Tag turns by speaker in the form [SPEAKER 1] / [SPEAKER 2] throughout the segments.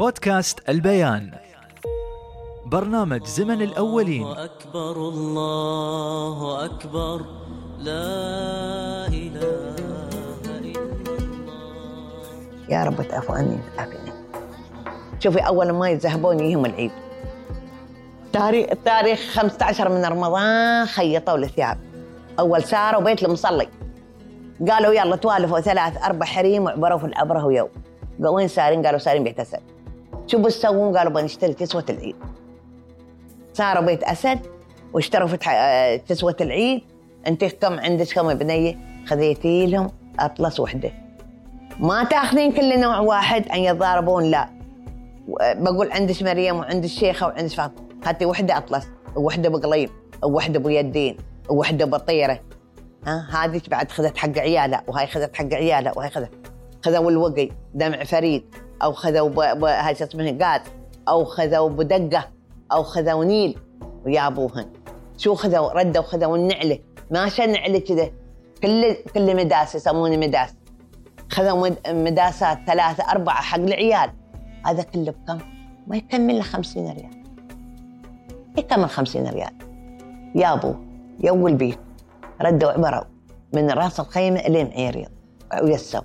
[SPEAKER 1] بودكاست البيان. برنامج زمن الأولين.
[SPEAKER 2] أكبر الله أكبر. لا إله إلا
[SPEAKER 3] يا رب تعفو عني وتعافيني شوفي أول ما يتذهبون يهم العيد. تاريخ التاريخ 15 من رمضان خيطوا الثياب أول ساروا بيت المصلي. قالوا يلا توالفوا ثلاث أربع حريم وعبروا في الأبره ويوم. قالوا وين سارين؟ قالوا سارين بيت أسد. شو بتسوون؟ قالوا بنشتري كسوة العيد. ساروا بيت أسد واشتروا فتح آه، كسوة العيد. أنت كم عندك كم بنيه؟ خذيتي لهم أطلس وحدة. ما تأخذين كل نوع واحد أن يتضاربون لا. بقول عندك مريم وعندك شيخة وعندك فاطمة. هاتي وحدة أطلس وحدة بقليم وحدة بيدين وحدة بطيرة. ها؟ هذه بعد خذت حق عيالها وهاي خذت حق عيالها وهاي خذت. خذوا الوقي دمع فريد. أو خذوا. هاي شو اسمه قاد أو خذوا بدقة أو خذوا نيل ويابوهن. شو خذوا؟ ردوا خذوا النعلة. ماشى النعلة كذا. كل كل مداس يسمونه مداس خذوا مد- مداسات ثلاثة أربعة حق العيال. هذا كله بكم؟ ما يكمل له 50 ريال. يكمل 50 ريال. يا أبو يو البيت. ردوا عبروا من راس الخيمة إلين عيريض. ويسوا.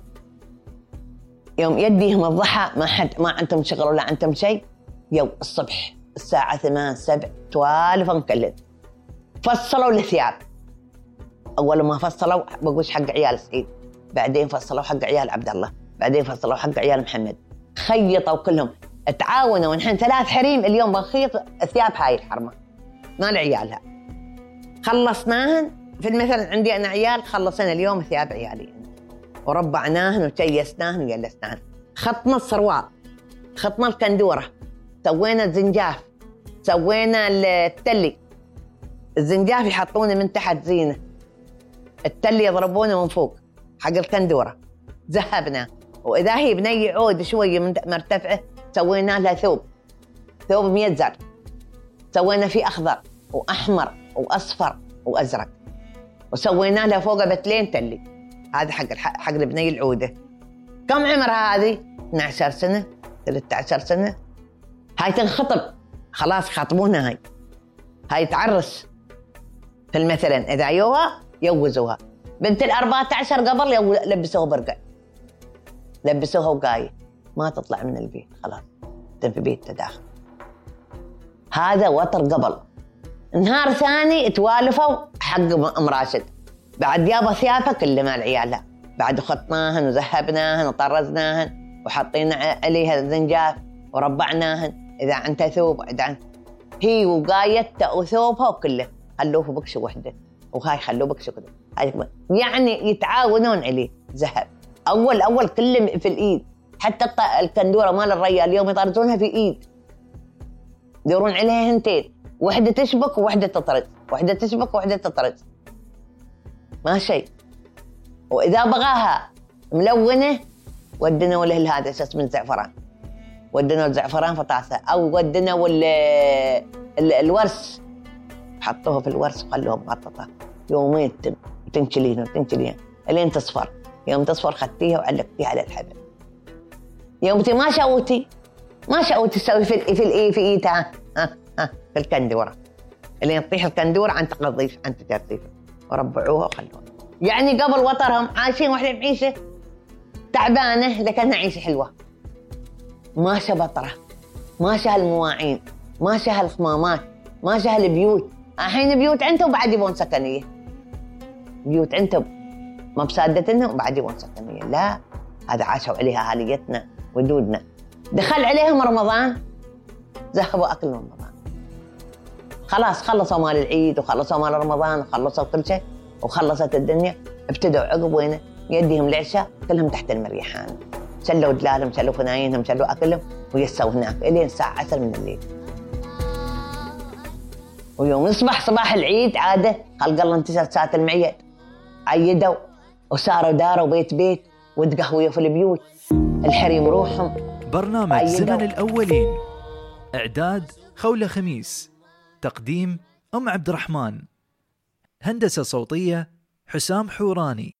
[SPEAKER 3] يوم يديهم الضحى ما حد ما عندهم شغل ولا عندهم شيء. يو الصبح الساعة ثمان سبع توالف مكلد فصلوا الثياب. أول ما فصلوا بقولش حق عيال سعيد. بعدين فصلوا حق عيال عبد الله. بعدين فصلوا حق عيال محمد. خيطوا كلهم. تعاونوا. نحن ثلاث حريم اليوم بنخيط ثياب هاي الحرمة. مال عيالها خلصناهن. في المثل عندي أنا عيال خلصنا اليوم ثياب عيالي. وربعناهن وكيسناهن وجلسناهن. خطنا الصروال خطنا الكندوره سوينا الزنجاف. سوينا التلي. الزنجاف يحطونه من تحت زينة. التلي يضربونه من فوق حق الكندورة. ذهبنا. وإذا هي بني عود شوية من- مرتفعة سوينا لها ثوب. ثوب 100 زر سوينا فيه أخضر وأحمر وأصفر وأزرق. وسوينا لها فوقها بتلين تلي. هذا حق حق البني العودة. كم عمرها هذه؟ 12 سنة 13 سنة. هاي تنخطب. خلاص خاطبونا هاي. هاي تعرس. في المثلا إذا عيوها يوزوها. بنت ال 14 قبل لبسوها برقع لبسوها وقاية. ما تطلع من البيت. خلاص. في بيت تداخل هذا وتر قبل. نهار ثاني توالفوا حق أم راشد. بعد يابا ثيابها كل مال عيالها بعد خطناهن وذهبناهن وطرزناهن وحطينا عليها الزنجاف وربعناهن. إذا عندها ثوب إذا عن... هي وقايتها وثوبها وكله. خلوه في بكشه وحدة. وهاي خلوه هاي كمان. يعني يتعاونون عليه. ذهب. اول أول كله في الإيد. حتى الكندورة مال الريال اليوم يطرزونها في إيد. يدورون عليها هنتين. وحدة تشبك ووحده تطرز وحدة تشبك ووحده تطرز ما شيء. وإذا بغاها ملونة ودنا له هذا شو اسمه الزعفران ودنا الزعفران في طاسه أو ال- الورس. حطوها في الورس وخلوها مغططة. يومين تن- تنشلينها إلين تصفر. يوم تصفر خدتيها وعلقتيها على الحبل. يوم ما شوتي ما شوتي تسوي في ال- في الايه في إيدها. ها ها في الكندورة. اللي تطيح الكندورة عن تقضيف عن تجرطيف وربعوها وخلوها. يعني قبل وطرهم عايشين واحدة بعيشة تعبانة لكنها عيشة حلوة. ماشى بطرة. ماشى هالمواعين ماشى هالخمامات ماشى هالبيوت الحين بيوت عندهم بعد يبون سكنية. بيوت عندهم. ما بسادتنا وبعد يبون سكنية. لا هذا عاشوا عليها أهاليتنا ودودنا. دخل عليهم رمضان. ذهبوا اكل رمضان خلاص خلصوا مال العيد وخلصوا مال رمضان وخلصوا كل شيء وخلصت الدنيا ابتدوا عقب وينه يديهم العشاء كلهم تحت المريحان. شلوا دلالهم شلوا فناينهم شلوا أكلهم ويسوا هناك إلين الساعة 10 من الليل. ويوم يصبح صباح العيد عادة خلق الله انتشر ساعة المعيد عيدوا وساروا داروا بيت بيت وتقهويوا في البيوت. الحريم روحهم.
[SPEAKER 1] برنامج. زمن الأولين. إعداد خولة خميس. تقديم أم عبد الرحمن هندسة صوتية حسام حوراني.